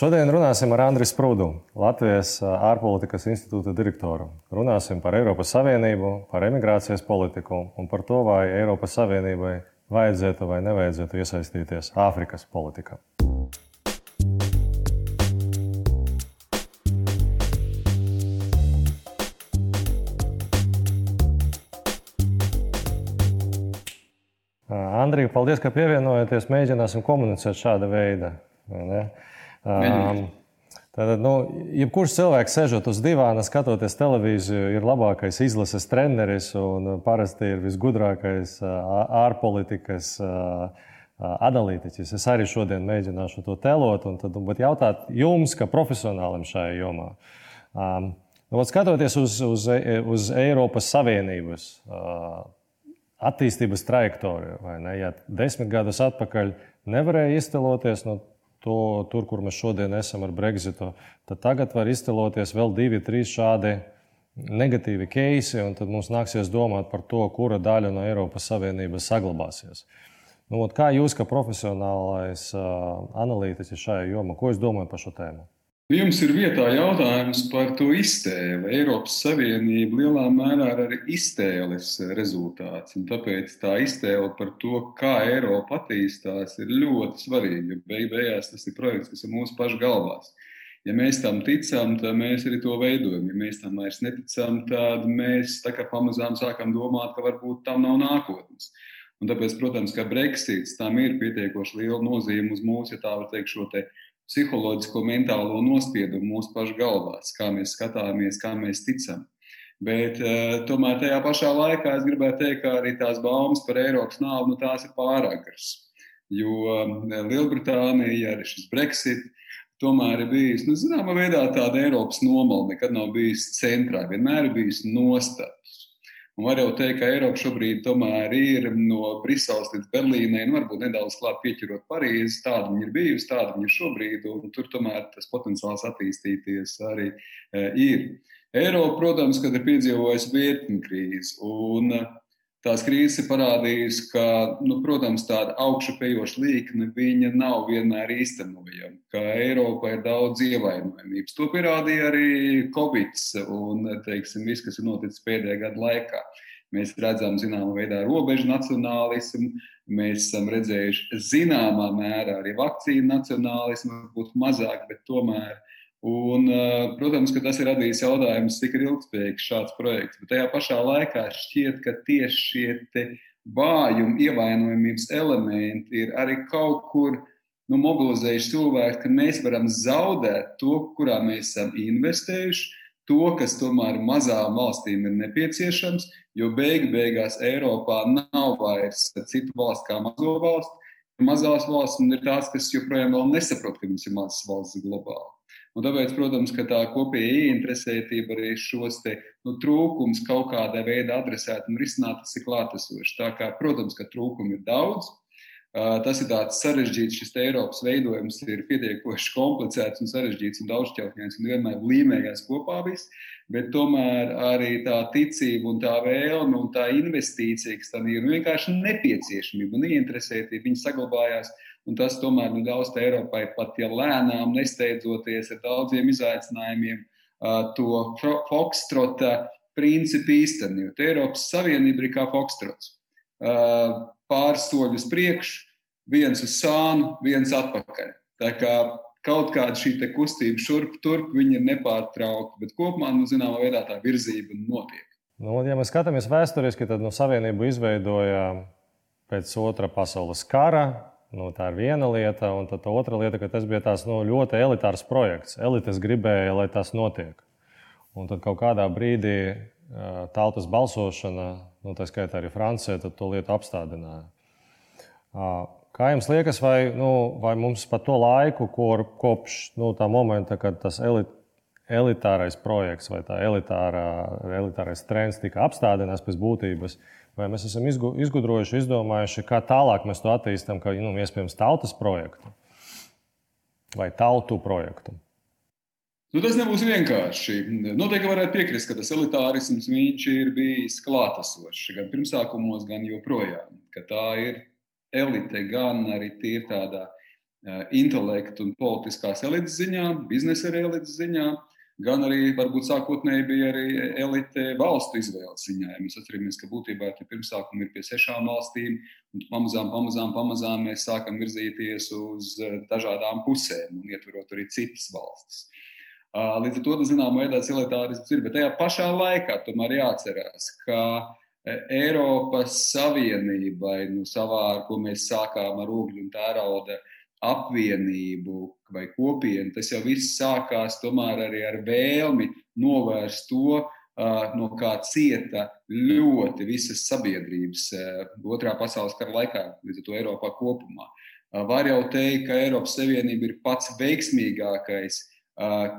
Šodien runāsim ar Andriu Sprūdu, Latvijas ārpolitikas institūta direktoru. Runāsim par Eiropas Savienību, par emigrācijas politiku un par to, vai Eiropas Savienībai vajadzētu vai nevajadzētu iesaistīties Āfrikas politikā. Andrija, paldies, ka pievienojaties. Mēģināsim komunicēt šāda veida. Um, Tātad, nu, jebkurš cilvēks sēžot uz divāna, skatoties televīziju, ir labākais izlases treneris un parasti ir visgudrākais ārpolitikas analītiķis. Es arī šodien mēģināšu to telot un tad, jautāt jums, kā profesionālim šajā jomā. Um, nu, skatoties uz, uz, uz Eiropas Savienības uh, attīstības trajektoriju. Ja desmit gadus atpakaļ nevarēja izteloties no to, tur, kur mēs šodien esam ar Brexitu, tad tagad var izteloties vēl divi, trīs šādi negatīvi keisi, un tad mums nāksies domāt par to, kura daļa no Eiropas Savienības saglabāsies. Nu, kā jūs, kā profesionālais analītiķis šajā jomā, ko jūs domājat par šo tēmu? Jums ir vietā jautājums par to iztēli. Eiropas Savienība lielā mērā ir arī iztēles rezultāts. Tāpēc tā iztēle par to, kā Eiropa attīstās, ir ļoti svarīga. Beig beigās tas ir projekts, kas ir mūsu pašu galvās. Ja mēs tam ticam, tad mēs arī to veidojam. Ja mēs tam vairs neticam, tad mēs pamazām sākam domāt, ka varbūt tam nav nākotnes. Un tāpēc, protams, ka Brexits tam ir pietiekoši liela nozīme uz mūsu, ja tā var teikt, šo te psiholoģisko, mentālo nospiedumu mūsu pašu galvās, kā mēs skatāmies, kā mēs ticam. Bet uh, tomēr tajā pašā laikā es gribētu teikt, ka arī tās baumas par Eiropas naudu nu, tās ir pāragras. Jo uh, Lielbritānija, arī šis Brexit, tomēr ir bijis, nu, zināmā veidā, tāda Eiropas nomala, nekad nav bijis centrā, vienmēr ir bijis nostāts. Un var jau teikt, ka Eiropa šobrīd tomēr ir no Briseles līdz Berlīnai, nu, varbūt nedaudz klāt pieķerot Parīzi. Tāda viņa ir bijusi, tāda viņa ir šobrīd, un tur tomēr tas potenciāls attīstīties arī e, ir. Eiropa, protams, kad ir piedzīvojusi virkni krīzi, un tās krīzes ir parādījusi, ka, nu, protams, tāda augšupejoša līkne viņa nav vienmēr īstenojama, ka Eiropā ir daudz ievainojamības. To pierādīja arī Covid un, teiksim, viss, kas ir noticis pēdējā gada laikā. Mēs redzam, zināmā veidā, robežu nacionālismu, mēs esam redzējuši zināmā mērā arī vakcīnu nacionālismu, varbūt mazāk, bet tomēr Un, eh, protams, ka tas ir radījis jautājumus, cik ilgspējīgs šāds projekts. Bet tajā pašā laikā šķiet, ka tieši šie vājumi, ievainojamības elementi ir arī kaut kur nu, mobilizējuši cilvēku, ka mēs varam zaudēt to, kurā mēs esam investējuši, to, kas tomēr mazām valstīm ir nepieciešams, jo beig beigās Eiropā nav vairs citu valstu kā mazo valstu. Mazās valsts ir tās, kas joprojām nesaprot, ka mums ir mazas valsts globāli. Un tāpēc, protams, ka tā kopīga ieinteresētība arī šos te, nu, trūkumus kaut kādā veidā adresēt un risināt, tas ir klātesošs. Tā kā, protams, ka trūkumu ir daudz. Tas ir tāds sarežģīts, šis Eiropas veidojums ir pietiekoši komplicēts un sarežģīts un daudzšķautņains un vienmēr līmējās kopā viss, bet tomēr arī tā ticība un tā vēlme un tā investīcija, kas tam ir, nu, vienkārši nepieciešamība un ieinteresētība, viņi saglabājās Un tas tomēr nu, ļaus Eiropai pat ja lēnām, nesteidzoties ar daudziem izaicinājumiem, to fokstrota principu īstenot. Eiropas Savienība ir kā fokstrots. Pāris soļus priekšu, viens uz sānu, viens atpakaļ. Tā kā kaut kāda šī kustība šurp turp, ir nepārtraukta, bet kopumā, nu, zināmā veidā tā virzība notiek. Nu, ja mēs skatāmies vēsturiski, tad nu, Savienību izveidoja pēc otrā pasaules kara, Nu, tā ir viena lieta, un tā otra lieta, ka tas bija tās, nu, ļoti elitārs projekts. Elites gribēja, lai tas notiek. Un tad kaut kādā brīdī tautas balsošana, nu, tā skaitā arī Francija, to lietu apstādināja. Kā jums liekas, vai, nu, vai mums pa to laiku, kur, kopš nu, tā momenta, kad tas elit, elitārais projekts vai tā elitārā, elitārais trends tika apstādināts pēc būtības, uh, Vai mēs esam izgudrojuši, izdomājuši, kā tālāk mēs to attīstām, kā nu, iespējams tautas projektu vai tautu projektu? Nu, tas nebūs vienkārši. Noteikti varētu piekrist, ka tas elitārisms ir bijis klātesošs gan pirmsākumos, gan joprojām. Tā ir elite, gan arī tīri tādā intelektu un politiskās elites ziņā, biznesa elites ziņā, gan arī varbūt sākotnēji bija arī elite valstu izvēles ziņā. Ja mēs atceramies, ka būtībā tie pirmsākumi ir pie sešām valstīm, un pamazām, pamazām, pamazām mēs sākam virzīties uz dažādām pusēm un ietverot arī citas valstis. Līdz ar to, zināmā veidā, elitārisms ir, bet tajā pašā laikā tomēr jāatcerās, ka Eiropas Savienībai, nu, savā, ar ko mēs sākām ar ogļu un tērauda apvienību vai kopienu, tas jau viss sākās tomēr arī ar vēlmi novērst to, no kā cieta ļoti visas sabiedrības otrā pasaules kara laikā, līdz ar to Eiropā kopumā. Var jau teikt, ka Eiropas Savienība ir pats veiksmīgākais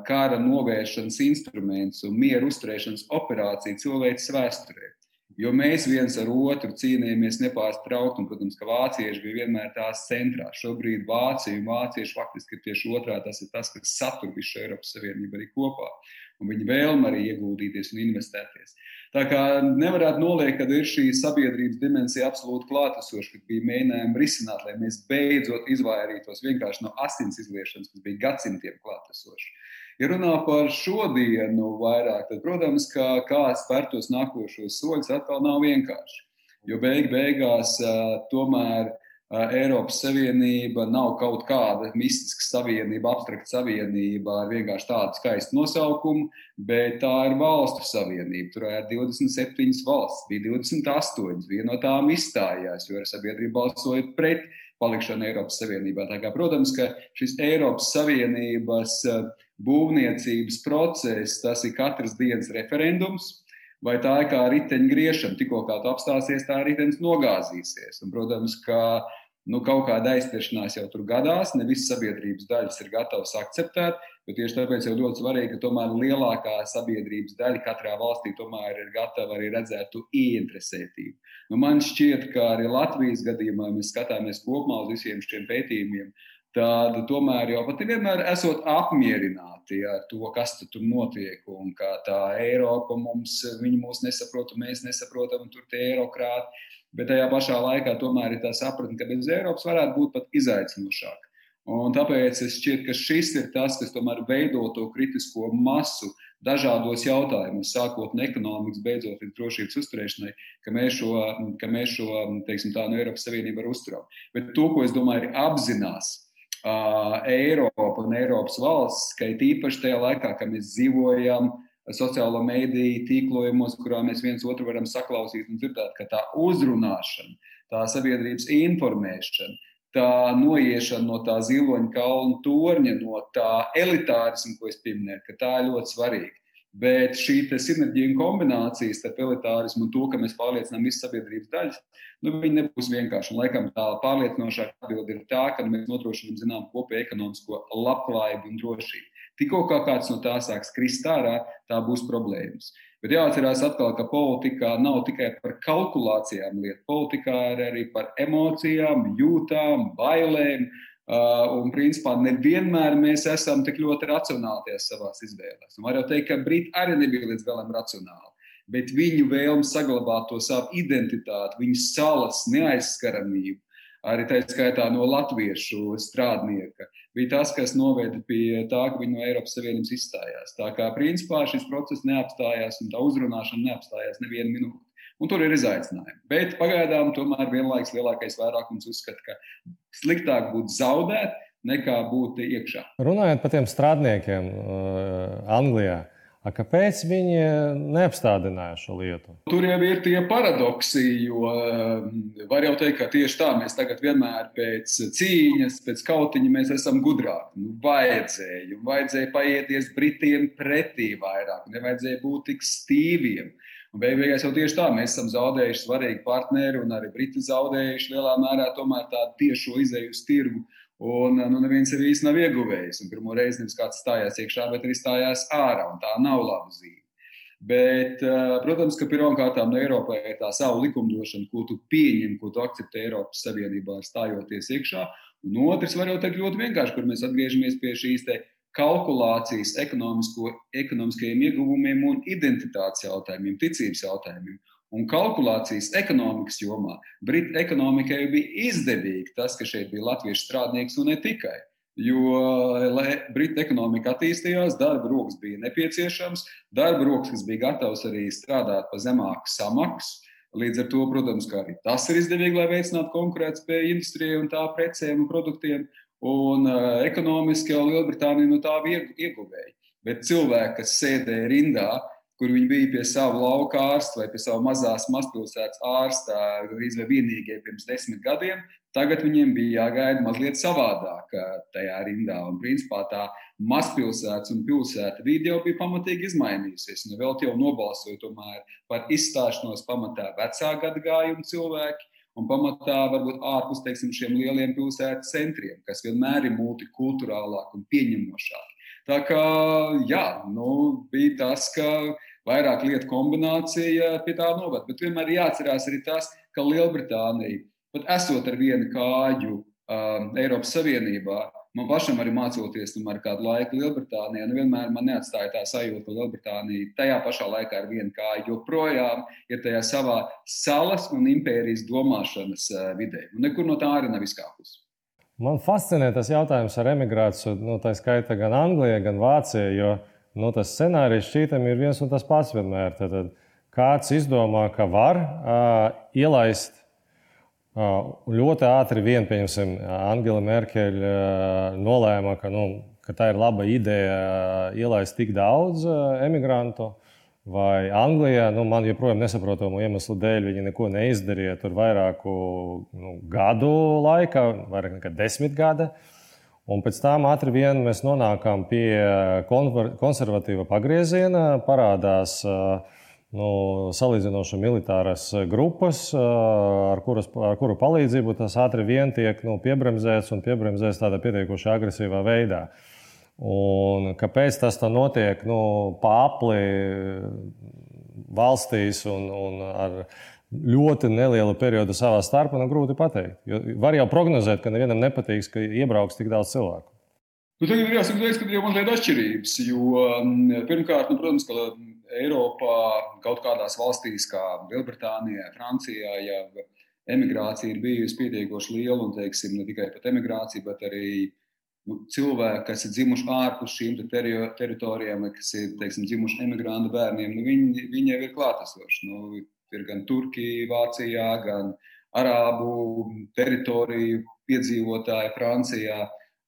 kara novēršanas instruments un mieru uzturēšanas operācija cilvēces vēsturē. Jo mēs viens ar otru cīnījāmies nepārtraukti, un, protams, ka vācieši bija vienmēr tās centrā. Šobrīd Vācija un vācieši faktiski ir tieši otrā. Tas ir tas, kas satur visu Eiropas Savienību arī kopā. Un viņi vēlme arī ieguldīties un investēties. Tā kā nevarētu noliekt, ka ir šī sabiedrības dimensija absolūti klātesoša, kad bija mēģinājumi risināt, lai mēs beidzot izvairītos vienkārši no asins izliešanas, kas bija gadsimtiem klātesoša. Ja runā par šodienu vairāk, tad, protams, kā spērt tos nākošos soļus, atkal nav vienkārši. Jo beig beigās tomēr Eiropas Savienība nav kaut kāda mistiska savienība, abstrakta savienība ar vienkārši tādu skaistu nosaukumu, bet tā ir valstu savienība. Tur ir 27 valsts, bija 28, viena no tām izstājās, jo sabiedrība balsoja pret palikšanu Eiropas Savienībā. Tā kā, protams, ka šis Eiropas Savienības būvniecības process, tas ir katras dienas referendums. Vai tā ir kā riteņgriešana, tikko kā tu apstāsies, tā ritenis nogāzīsies. Un, protams, ka uh, nu, kaut kāda aizķeršanās jau tur gadās, ne visas sabiedrības daļas ir gatavas akceptēt, tieši tāpēc jau ļoti svarīgi, ka tomēr lielākā sabiedrības daļa katrā valstī ir gatava arī redzēt to ieinteresētību. Nu, man šķiet, ka arī Latvijas gadījumā mēs skatāmies kopumā uz visiem šiem pētījumiem, tad tomēr jau pat vienmēr esot apmierināti ar to, kas tur notiek, un kā tā Eiropa mums, viņi mūs nesaprot, mēs nesaprotam, un tur tie eirokrāti bet tajā pašā laikā tomēr ir tā sapratne, ka bez Eiropas varētu būt pat izaicinošāk. Un tāpēc es šķiet, ka šis ir tas, kas tomēr veido to kritisko masu dažādos jautājumos, sākot no ekonomikas, beidzot līdz drošības uzturēšanai, ka mēs šo, ka mēs šo teiksim, tā, no Eiropas Savienību varam uzturēt. Bet to, ko es domāju, ir apzinās Eiropa un Eiropas valsts, ka īpaši tajā laikā, kad mēs dzīvojam sociālo mediju tīklojumos, kurā mēs viens otru varam saklausīt un dzirdēt, ka tā uzrunāšana, tā sabiedrības informēšana, tā noiešana no tā ziloņa kalna torņa, no tā elitārisma, ko es pieminēju, ka tā ir ļoti svarīga. Bet šī sinerģija un kombinācija starp elitārismu un to, ka mēs pārliecinām visas sabiedrības daļas, nu, nebūs vienkārši. Un, laikam, tā pārliecinošākā atbilde ir tā, ka mēs nodrošinām zinām kopēju ekonomisko labklājību un drošību. Tikko kā kāds no tā sāks krist ārā, tā būs problēmas. Bet jāatcerās atkal, ka politikā nav tikai par kalkulācijām lieta. Politikā ir arī par emocijām, jūtām, bailēm. Uh, un, principā, nevienmēr mēs esam tik ļoti racionāli savā izvēlēs. Var jau teikt, ka Briti arī nebija līdz galam racionāli. Bet viņu vēlme saglabāt to savu identitāti, viņu salas neaizskaramību, arī tā skaitā no latviešu strādnieka, bija tas, kas noveda pie tā, ka viņi no Eiropas Savienības izstājās. Tā kā principā šis process neapstājās un tā uzrunāšana neapstājās nevienu minūti. Un tur ir izaicinājumi. Bet pagaidām tomēr vienlaikus lielākais vairākums uzskata, ka sliktāk būtu zaudēt nekā būt iekšā. Runājot par tiem strādniekiem uh, Anglijā, A kāpēc viņi neapstādināja šo lietu? Tur jau ir tie paradoksi, jo um, var jau teikt, ka tieši tā mēs tagad vienmēr pēc cīņas, pēc kautiņa esam gudrāki. Nu, vajadzēja, vajadzēja paieties Britiem pretī vairāk, nevajadzēja būt tik stīviem. Un beigās jau tieši tā mēs esam zaudējuši svarīgu partneri, un arī Briti zaudējuši lielā mērā tomēr tādu tiešo izēju uz tirgu. Un nu, neviens arī īsti nav ieguvējis. Pirmo reizi nevis kāds stājās iekšā, bet arī stājās ārā. Tā nav laba zīme. Bet, eh, protams, ka pirmkārt no Eiropai ir tā sava likumdošana, ko tu pieņem, ko tu akceptē Eiropas Savienībā, stājoties iekšā. Un otrs, var jau teikt, ļoti vienkārši, kur mēs atgriežamies pie šīs kalkulācijas, ekonomiskajiem ieguvumiem un identitātes jautājumiem, ticības jautājumiem. Un kalkulācijas ekonomikas jomā Britu ekonomikai bija izdevīgi tas, ka šeit bija latviešu strādnieks un ne tikai. Jo, lai Britu ekonomika attīstījās, darba rokas bija nepieciešams, darba rokas, kas bija gatavs arī strādāt par zemāku samaksu. Līdz ar to, protams, arī tas ir izdevīgi, lai veicinātu konkurētspēju industrijai un tā precēm un produktiem. Un uh, ekonomiski jau Lielbritānija no tā ieguvēja. Bet cilvēki, kas sēdēja rindā, kur viņi bija pie sava lauka ārsta vai pie sava mazās mazpilsētas ārsta, gandrīz vai vienīgie pirms desmit gadiem, tagad viņiem bija jāgaida mazliet savādāk tajā rindā. Un, principā, tā mazpilsētas un pilsēta vide jau bija pamatīgi izmainījusies. Un vēl jau nobalsoja par izstāšanos pamatā vecā gada gājuma cilvēki. Un pamatā varbūt ārpus teiksim, šiem lieliem pilsētas centriem, kas vienmēr ir multikulturālāk un pieņemošāk. Tā kā jā, nu, bija tas, ka vairāk lietu kombinācija pie tā novada. Bet vienmēr jāatcerās arī tas, ka Lielbritānija, pat esot ar vienu kāju um, Eiropas Savienībā, man pašam arī mācoties ar kādu laiku Lielbritānijā, nu vienmēr man neatstāja tā sajūta, ka Lielbritānija tajā pašā laikā ar vienu kāju joprojām ir tajā savā salas un impērijas domāšanas uh, vidē. Un nekur no tā arī nav izkāpusi. Man fascinē tas jautājums ar emigrāciju, nu, tā skaita gan Anglijā, gan Vācijā, jo nu, tas scenārijs šķītam ir viens un tas pats vienmēr. Tad, tad kāds izdomā, ka var uh, ielaist uh, ļoti ātri vien, pieņemsim, Angela Merkeļa uh, nolēma, ka, nu, ka tā ir laba ideja uh, ielaist tik daudz uh, emigrantu. Vai Anglijā, nu, man joprojām nesaprotamu iemeslu dēļ, viņi neko neizdarīja tur vairāku nu, gadu laikā, vairāk nekā desmit gadu. Un pēc tam ātri vien mēs nonākam pie konservatīva pagrieziena, parādās nu, salīdzinoši militāras grupas, ar, kuras, ar kuru palīdzību tas ātri vien tiek nu, piebremzēts un piebremzēts tādā pietiekoši agresīvā veidā. Un kāpēc tas tā notiek nu, pāri valstīs un, un ar ļoti neliela perioda savā starpā, nu, grūti pateikt. Jo var jau prognozēt, ka nevienam nepatiks, ka iebrauks tik daudz cilvēku. Nu, tagad ir jāsaka, ka ir jau mazliet atšķirības. Jo, mm, pirmkārt, nu, protams, ka Eiropā kaut kādās valstīs, kā Lielbritānijā, Francijā, ja emigrācija ir bijusi pietiekoši liela, un teiksim, ne tikai pat emigrācija, bet arī nu, cilvēki, kas ir dzimuši ārpus šīm te teritorijām, kas ir teiksim, dzimuši emigrantu bērniem, nu, viņi, viņi jau ir klātesoši. Nu, ir gan Turkija, Vācijā, gan Arābu teritoriju piedzīvotāji Francijā.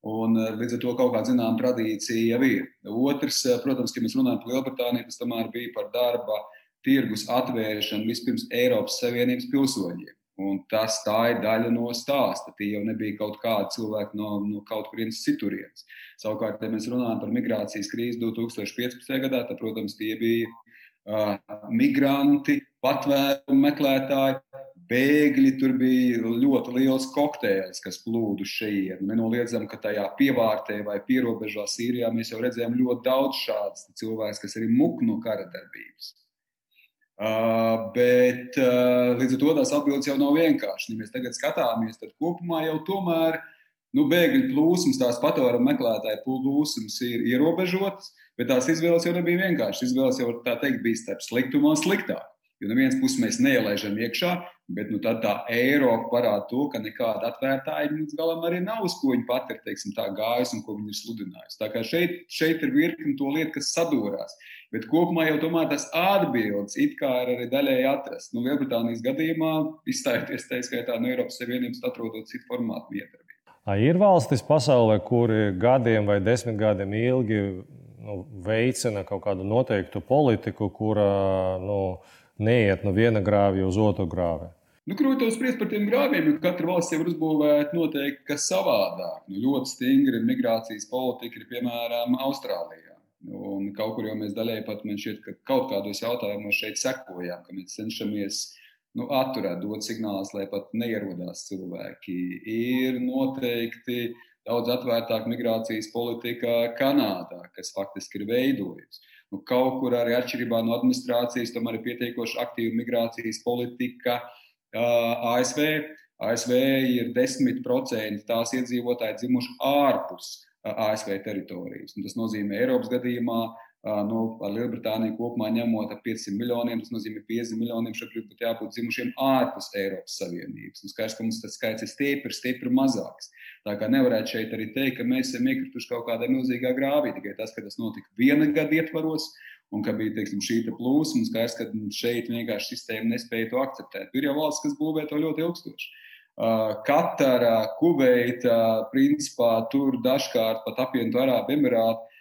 Un, eh, līdz ar to kaut kāda zināmā tradīcija jau ir. Otrs, eh, protams, kad mēs runājam par Lielbritāniju, tas tomēr bija par darba tirgus atvēršanu vispirms Eiropas Savienības pilsoņiem. Un tas tā ir daļa no stāsta. Tie jau nebija kaut kādi cilvēki no, no kaut kurienes citurienes. Savukārt, ja mēs runājam par migrācijas krīzi 2015. gadā, tad, protams, tie bija uh, migranti, patvērumu meklētāji, bēgļi. Tur bija ļoti liels kokteils, kas plūda šeit. Nenoliedzam, ka tajā pievārtē vai pierobežā Sīrijā mēs jau redzējām ļoti daudz šādus cilvēkus, kas arī muk no kara darbības. Uh, bet uh, līdz ar to tās atbildes jau nav vienkāršas. Ja mēs tagad skatāmies, tad kopumā jau tomēr nu, bēgļu plūsmas, tās patvērumu meklētāju plūsmas ir ierobežotas, bet tās izvēles jau nebija vienkāršas. Izvēles jau, tā teikt, bija starp sliktumu un sliktāku. Jo no vienas puses mēs neielaižam iekšā, bet nu, tā Eiropa parāda to, ka nekāda atvērtāja līdz galam arī nav, uz ko viņi pat ir teiksim, gājusi un ko viņi ir sludinājusi. Tā kā šeit, šeit ir virkni to lietu, kas sadūrās. Bet kopumā jau tomēr tas atbildes it kā ir arī daļēji atrast. Nu, Lielbritānijas gadījumā izstājoties tā skaitā no Eiropas Savienības, atrodot citu formātu miedarbību. Ir valstis pasaulē, kuri gadiem vai desmit gadiem ilgi nu, veicina kaut kādu noteiktu politiku, kura nu, neiet no viena grāvja uz otru grāvi. Nu, Grūti spriest par tiem grāviem, jo katra valsts jau ir uzbūvēta noteikti kas savādāk. Nu, ļoti stingri migrācijas politika ir piemēram Austrālijā. Un kaut kur jau mēs daļēji pat man šķiet, ka kaut kādos jautājumos šeit sekojām, ka mēs cenšamies nu, atturēt, dot signālus, lai pat neierodās cilvēki. Ir noteikti daudz atvērtāka migrācijas politika Kanādā, kas faktiski ir veidojusi. Nu, kaut kur arī atšķirībā no administrācijas, tomēr ir pietiekoši aktīva migrācijas politika uh, ASV. ASV ir 10% tās iedzīvotāji dzimuši ārpus uh, ASV teritorijas. Un tas nozīmē, Eiropas gadījumā nu, ar Lielbritāniju kopumā ņemot ap 500 miljoniem, tas nozīmē 50 miljoniem šobrīd būtu jābūt dzimušiem ārpus Eiropas Savienības. Un skaidrs, ka mums tas skaits ir stipri, stipri mazāks. Tā kā nevarētu šeit arī teikt, ka mēs esam iekrituši kaut kādā milzīgā grāvī, tikai tas, ka tas notika viena gada ietvaros. Un ka bija teiksim, šī plūsma, un skaidrs, ka šeit vienkārši sistēma nespēja to akceptēt. Ir jau valsts, kas būvē to ļoti ilgstoši. Katara, Kuveita, principā tur dažkārt pat apvienotu Arābu Emirātu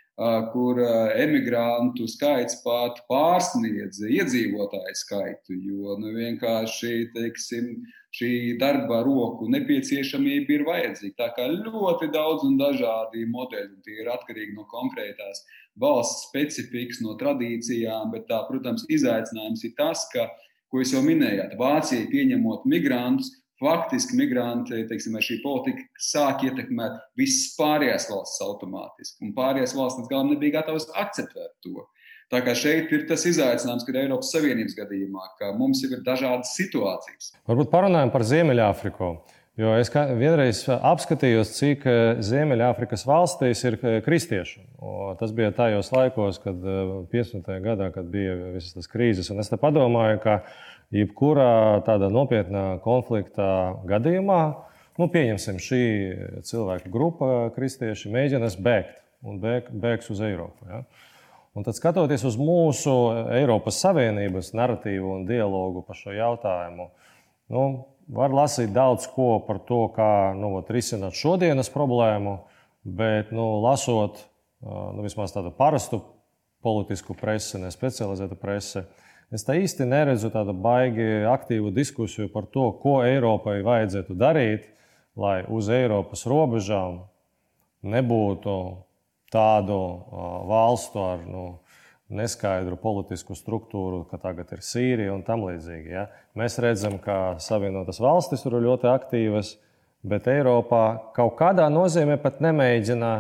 kur emigrantu skaits pat pārsniedz iedzīvotāju skaitu, jo nu, vienkārši teiksim, šī darba roku nepieciešamība ir vajadzīga. Tā kā ļoti daudz un dažādi modeļi, tie ir atkarīgi no konkrētās valsts specifikas, no tradīcijām, bet tā, protams, izaicinājums ir tas, ka, ko jūs jau minējāt, Vācija pieņemot migrantus, faktiski migranti, teiksim, šī politika sāk ietekmēt visas pārējās valsts automātiski. Un pārējās valsts līdz galam nebija gatavas akceptēt to. Tā kā šeit ir tas izaicinājums, kad Eiropas Savienības gadījumā, ka mums ir dažādas situācijas. Varbūt parunājam par Ziemeļāfriku. Jo es vienreiz apskatījos, cik eh, Ziemeļāfrikas valstīs ir eh, kristiešu. Tas bija tajos laikos, kad 15. Eh, gadā, kad bija visas tas krīzes. Un es te padomāju, ka jebkurā tādā nopietnā konflikta gadījumā, nu, pieņemsim, šī cilvēku grupa, kristieši, mēģinās bēgt un bēg, bēgs uz Eiropu. Ja? Un tad, skatoties uz mūsu Eiropas Savienības narratīvu un dialogu par šo jautājumu, nu, var lasīt daudz ko par to, kā nu, ot, risināt šodienas problēmu, bet, nu, lasot nu, vismaz tādu parastu politisku presi, ne specializētu presi, Es tā īsti neredzu tādu baigi aktīvu diskusiju par to, ko Eiropai vajadzētu darīt, lai uz Eiropas robežām nebūtu tādu valstu ar nu, neskaidru politisku struktūru, kā tagad ir Sīrija un tam līdzīgi. Ja? Mēs redzam, ka Savienotas valstis tur ir ļoti aktīvas, bet Eiropā kaut kādā nozīmē pat nemēģina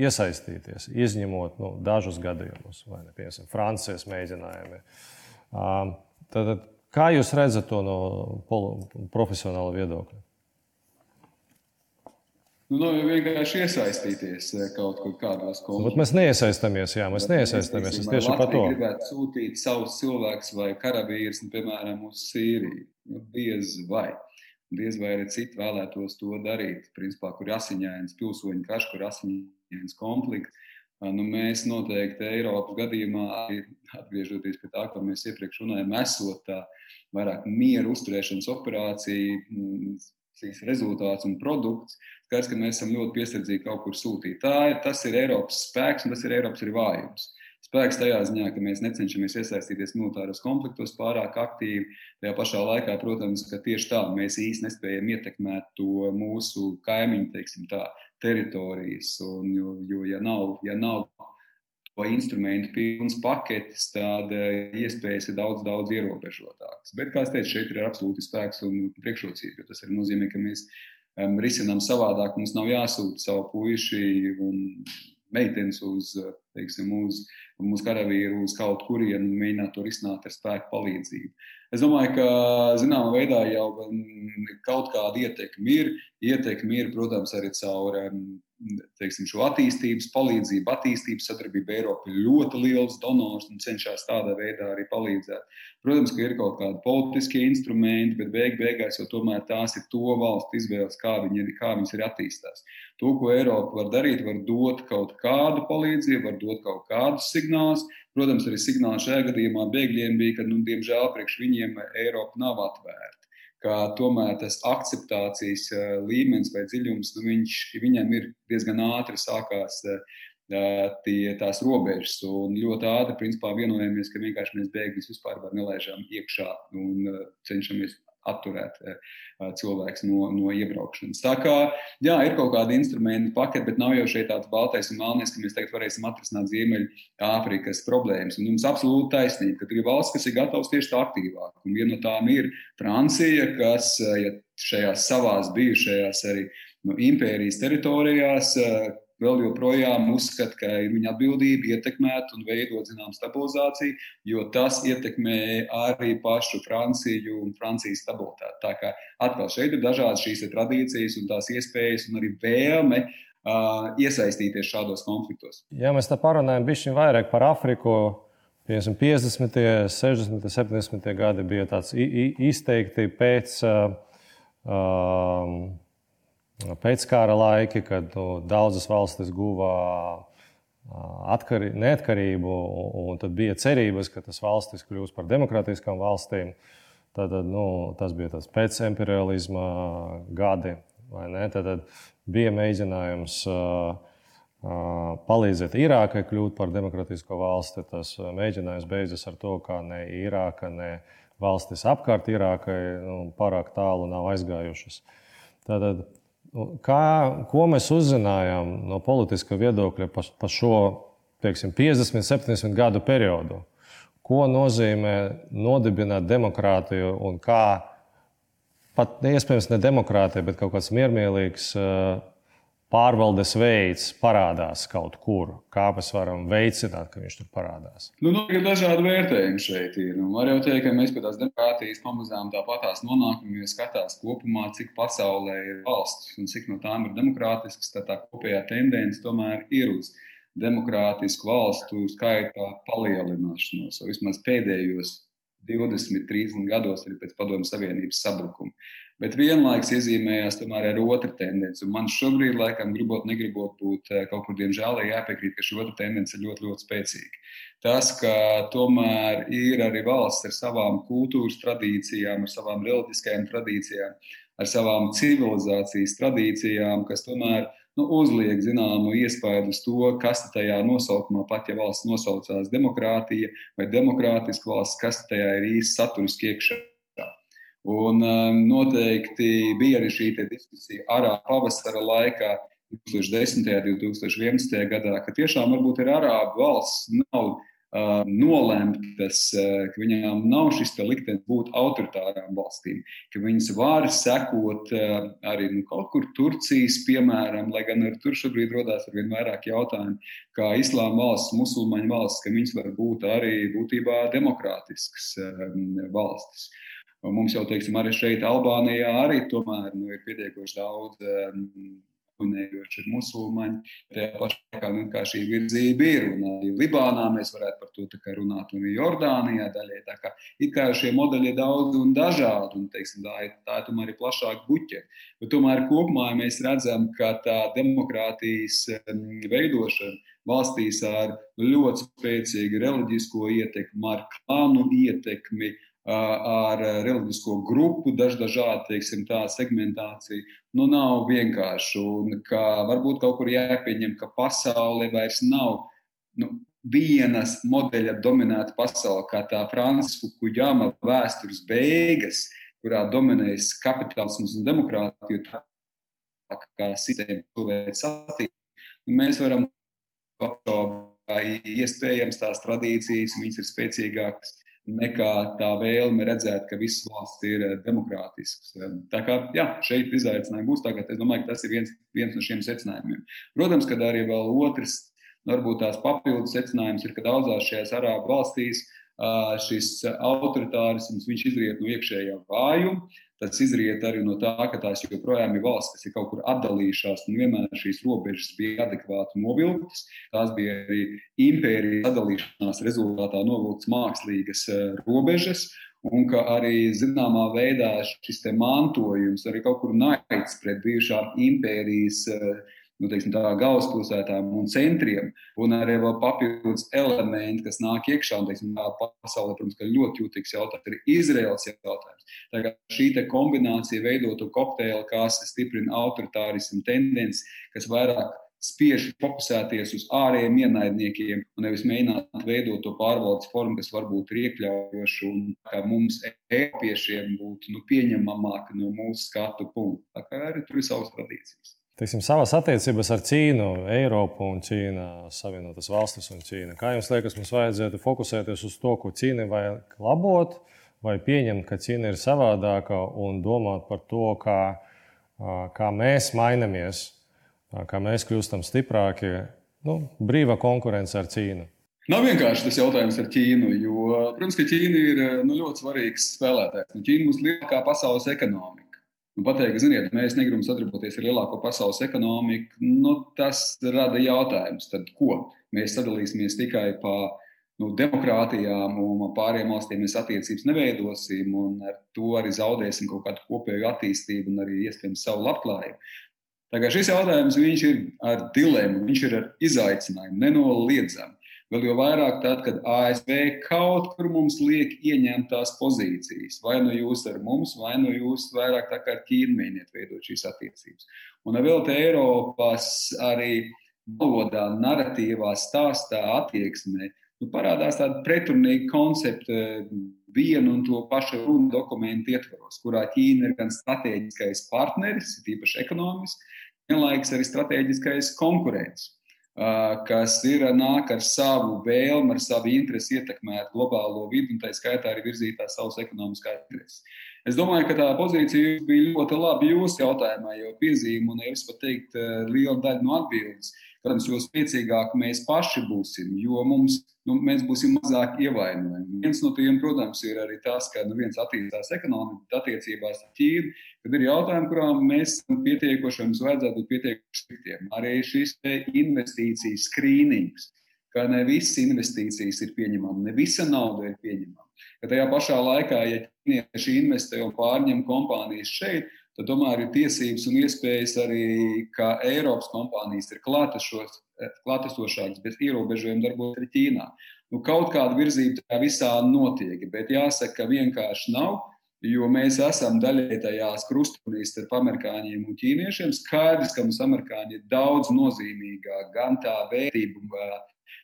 iesaistīties, izņemot nu, dažus gadījumus, vai ne, piemēram, Francijas mēģinājumi. Tad, kā jūs redzat to no profesionāla viedokļa? Nu, no, vienkārši iesaistīties kaut kur kādos konfliktos. Bet mēs neiesaistāmies, jā, mēs neiesaistāmies. Es tieši par to gribētu sūtīt savus cilvēkus vai karavīrus, nu, piemēram, uz Sīriju. Nu, diez vai. Diez vai arī citi vēlētos to darīt. Principā, kur ir asiņains pilsoņu karš, kur ir asiņains konflikts Nu, mēs noteikti Eiropas gadījumā, atgriežoties pie tā, ko mēs iepriekš runājām, esot tā vairāk mieru uzturēšanas operācija, šīs rezultāts un produkts, skaidrs, ka mēs esam ļoti piesardzīgi kaut kur sūtīt. Tā ir, tas ir Eiropas spēks un tas ir Eiropas ir vājums. Spēks tajā ziņā, ka mēs necenšamies iesaistīties militāros konfliktos pārāk aktīvi. Tajā pašā laikā, protams, ka tieši tā mēs īsti nespējam ietekmēt to mūsu kaimiņu, teiksim tā, teritorijas. Un, jo, jo ja nav, ja nav to instrumentu pilns paketes, tad eh, iespējas ir daudz, daudz ierobežotākas. Bet, kā jau teicu, šeit ir absolūti spēks un priekšrocība. Tas arī nozīmē, ka mēs um, risinām savādāk. Mums nav jāsūta savu puiši un meitenes uz, teiksim, uz, uz karavīru, uz kaut kurienu un mēģināt to risināt ar spēku palīdzību. Es domāju, ka zināmā veidā jau kaut kāda ietekme ir. Ietekme ir, protams, arī caur teiksim, šo attīstības palīdzību, attīstības sadarbību. Eiropa ir ļoti liels donors un cenšas tādā veidā arī palīdzēt. Protams, ka ir kaut kādi politiskie instrumenti, bet beig beigās jau tomēr tās ir to valstu izvēles, kā, viņi ir, kā viņas ir attīstās. To, ko Eiropa var darīt, var dot kaut kādu palīdzību, var dot kaut kādus signālus, Protams, arī signāls šajā gadījumā bēgļiem bija, ka, nu, diemžēl, priekš viņiem Eiropa nav atvērta. Ka tomēr tas akceptācijas eh, līmenis vai dziļums, nu, viņš, viņam ir diezgan ātri sākās eh, tie, tās robežas. Un ļoti ātri principā, vienojamies, ka vienkārši mēs bēgļus vispār nelaižam iekšā un eh, cenšamies atturēt eh, cilvēks no, no iebraukšanas. Tā kā jā, ir kaut kāda instrumenta pakete, bet nav jau šeit tāds baltais un melnais, ka mēs tagad varēsim atrisināt Ziemeļāfrikas problēmas. Un jums absolūti taisnība, ka ir valsts, kas ir gatavs tieši tā aktīvāk. Un viena no tām ir Francija, kas ja šajās savās bijušajās arī no nu, impērijas teritorijās vēl joprojām uzskata, ka ir viņa atbildība ietekmēt un veidot zinām stabilizāciju, jo tas ietekmē arī pašu Franciju un Francijas stabilitāti. Tā kā atkal šeit ir dažādas šīs tradīcijas un tās iespējas un arī vēlme uh, iesaistīties šādos konfliktos. Ja mēs tā parunājam bišķiņ vairāk par Afriku, piemēram, 50., 60., 70. gadi bija tāds izteikti pēc, uh, pēc kara laiki, kad nu, daudzas valstis guva atkarī, neatkarību, un tad bija cerības, ka tas valstis kļūs par demokrātiskām valstīm. Tad, nu, tas bija tas pēcimperialisma gadi. Tad, tad bija mēģinājums palīdzēt Irākai kļūt par demokrātisko valsti. Tas mēģinājums beidzas ar to, ka ne Irāka, ne valstis apkārt Irākai nu, pārāk tālu nav aizgājušas. Tātad, kā, ko mēs uzzinājām no politiska viedokļa par pa šo teiksim, 50, 70 gadu periodu? Ko nozīmē nodibināt demokrātiju un kā pat iespējams ne demokrātija, bet kaut kāds miermīlīgs pārvaldes veids parādās kaut kur. Kā mēs varam veicināt, ka viņš tur parādās? Nu, nu, ir dažādi vērtējumi šeit. Ir. Nu, var jau teikt, ka mēs pie tās demokrātijas pamazām tāpatās nonākam, ja skatās kopumā, cik pasaulē ir valsts un cik no tām ir demokrātiskas, tad tā kopējā tendence tomēr ir uz demokrātisku valstu skaita palielināšanos, vismaz pēdējos 20, 30 gados arī pēc Padomju Savienības sabrukuma. Bet vienlaikus iezīmējās tomēr ar otru tendenci. Un man šobrīd, laikam, gribot, negribot būt eh, kaut kur, diemžēl, jāpiekrīt, ka šī otra tendence ir ļoti, ļoti spēcīga. Tas, ka tomēr ir arī valsts ar savām kultūras tradīcijām, ar savām reliģiskajām tradīcijām, ar savām civilizācijas tradīcijām, kas tomēr nu, uzliek zināmu iespēju uz to, kas tajā nosaukumā, pat ja valsts nosaucās demokrātija vai demokrātiska valsts, kas tajā ir īsti saturiski iekšā. Un um, noteikti bija arī šī diskusija arā pavasara laikā, 2010. un 2011. gadā, ka tiešām varbūt ir arābu valsts nav nolemtas, ka viņām nav šis liktenis būt autoritārām valstīm, ka viņas var sekot arī nu, kaut kur Turcijas, piemēram, lai gan tur šobrīd rodas ar vien vairāk jautājumu, kā islāma valsts, musulmaņu valsts, ka viņas var būt arī būtībā demokrātiskas valstis. Mums jau, teiksim, arī šeit, Albānijā, arī tomēr nu, ir pietiekoši daudz dominējoši ir musulmaņi. Tajā pašā laikā nu, šī virzība ir. Un arī Libānā mēs varētu par to runāt, un Jordānijā daļai. Tā kā, kā šie modeļi ir daudz un dažādi, un teiksim, tā ir, tā ir tomēr plašāka buķe. Bet tomēr kopumā mēs redzam, ka tā demokrātijas veidošana valstīs ar ļoti spēcīgu reliģisko ietekmi, ar klānu ietekmi, ar reliģisko grupu, dažādu teiksim, tā, segmentāciju, nu, nav vienkārši. Un ka varbūt kaut kur jāpieņem, ka pasaule vairs nav nu, vienas modeļa dominēta pasaule, kā tā Francisku Kuģama vēstures beigas, kurā dominējas kapitālisms un demokrātija, tā kā sistēma cilvēks attīstīt. Mēs varam apšaubīt, iespējams, tās tradīcijas, viņas ir spēcīgākas nekā tā vēlme redzēt, ka visas valsts ir eh, demokrātiskas. Tā kā jā, šeit izaicinājumi būs. Tagad es domāju, ka tas ir viens, viens no šiem secinājumiem. Protams, ka arī vēl otrs, varbūt tās papildus secinājums ir, ka daudzās šajās arābu valstīs šis autoritārisms izriet no iekšējā vājuma. Tas izriet arī no tā, ka tās joprojām ir valsts, kas ir kaut kur atdalījušās, un vienmēr šīs robežas bija adekvāti novilktas. Tās bija arī impērijas atdalīšanās rezultātā novilktas mākslīgas robežas, un ka arī zināmā veidā šis mantojums, arī kaut kur naids pret bijušām impērijas nu, teiksim, tā, galvaspilsētām un centriem, un arī vēl papildus elementi, kas nāk iekšā. Un, teiksim, tā pasaulē, protams, ļoti jūtīgs jautājums ir Izraels jautājums. Tā kā šī kombinācija veidotu kokteili, kas stiprina autoritārismu tendenci, kas vairāk spiež fokusēties uz ārējiem ienaidniekiem un nevis mēģināt veidot to pārvaldes formu, kas varbūt ir iekļaujoša un kā mums, Eiropiešiem, būtu nu, pieņemamāka no mūsu skatu punkta. Tā kā arī tur ir savas tradīcijas teiksim, savas attiecības ar Ķīnu, Eiropu un Ķīnu, Savienotas valstis un Ķīnu. Kā jums liekas, mums vajadzētu fokusēties uz to, ko Ķīna vajag labot, vai pieņemt, ka Ķīna ir savādāka un domāt par to, kā, kā mēs mainamies, kā mēs kļūstam stiprāki? Nu, brīva konkurence ar Ķīnu. Nav vienkārši tas jautājums ar Ķīnu, jo, protams, ka Ķīna ir nu, ļoti svarīgs spēlētājs. Ķīna ir mūsu lielākā pasaules ekonomika. Un pateikt, ka, ziniet, mēs negribam sadarboties ar lielāko pasaules ekonomiku, nu, tas rada jautājumus. Tad ko? Mēs sadalīsimies tikai pa nu, demokrātijām un pārējām valstīm mēs attiecības neveidosim, un ar to arī zaudēsim kaut kādu kopēju attīstību un arī iespējams savu labklājību. Tagad šis jautājums ir ar dilemmu, viņš ir ar izaicinājumu, nenoliedzami. Vēl jau vairāk tad, kad ASV kaut kur mums liek ieņemt tās pozīcijas. Vai nu jūs ar mums, vai nu jūs vairāk tā kā ar Ķīnu mēģiniet veidot šīs attiecības. Un vēl te Eiropas arī valodā, narratīvā, stāstā, attieksmē nu, parādās tāda pretrunīga koncepta vienu un to pašu runu dokumentu ietvaros, kurā Ķīna ir gan strateģiskais partneris, tīpaši ekonomiski, vienlaikus arī strateģiskais konkurents kas ir nāk ar savu vēlmu, ar savu interesi ietekmēt globālo vidi un tā skaitā arī virzīt tās savas ekonomiskās intereses. Es domāju, ka tā pozīcija bija ļoti laba jūsu jautājumā, jo piezīme un es pat teiktu, liela daļa no atbildes. Protams, jo spēcīgāk mēs paši būsim, jo mums, nu, mēs būsim mazāk ievainojami. Viens no tiem, protams, ir arī tas, ka nu, viens attīstās ekonomika attiecībās ar Ķīnu, Tad ir jautājumi, kurām mēs pietiekoši, mums vajadzētu būt pietiekoši striktiem. Arī šis investīciju skrīnings, ka ne visas investīcijas ir pieņemamas, ne visa nauda ir pieņemama. Ka tajā pašā laikā, ja ķīnieši investē un pārņem kompānijas šeit, tad tomēr ir tiesības un iespējas arī, ka Eiropas kompānijas ir klātesošākas, bez ierobežojumiem darboties arī Ķīnā. Nu, kaut kāda virzība tajā visā notiek, bet jāsaka, ka vienkārši nav. Jo mēs esam daļai tajās krustunīs starp amerikāņiem un ķīniešiem. Skaidrs, ka mums amerikāņi ir daudz nozīmīgāk gan tā vērtība,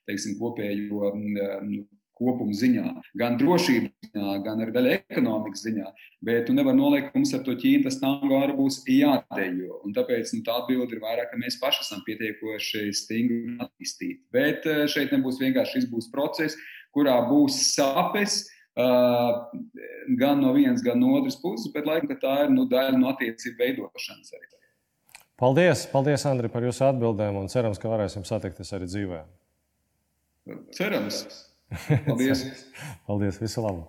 teiksim, kopējo nu, kopuma ziņā, gan drošības ziņā, gan arī daļai ekonomikas ziņā. Bet tu nevari noliekt, ka mums ar to Ķīnu tas tango arī būs jādejo. Un tāpēc nu, tā atbilde ir vairāk, ka mēs paši esam pietiekoši stingri attīstīti. Bet šeit nebūs vienkārši šis būs process, kurā būs sāpes Uh, gan no vienas, gan no otras puses, bet laikam tā ir nu, daļa no attiecību veidošanas arī. Paldies, paldies Andri, par jūsu atbildēm un cerams, ka varēsim satikties arī dzīvē. Cerams. Paldies. paldies, visu labu!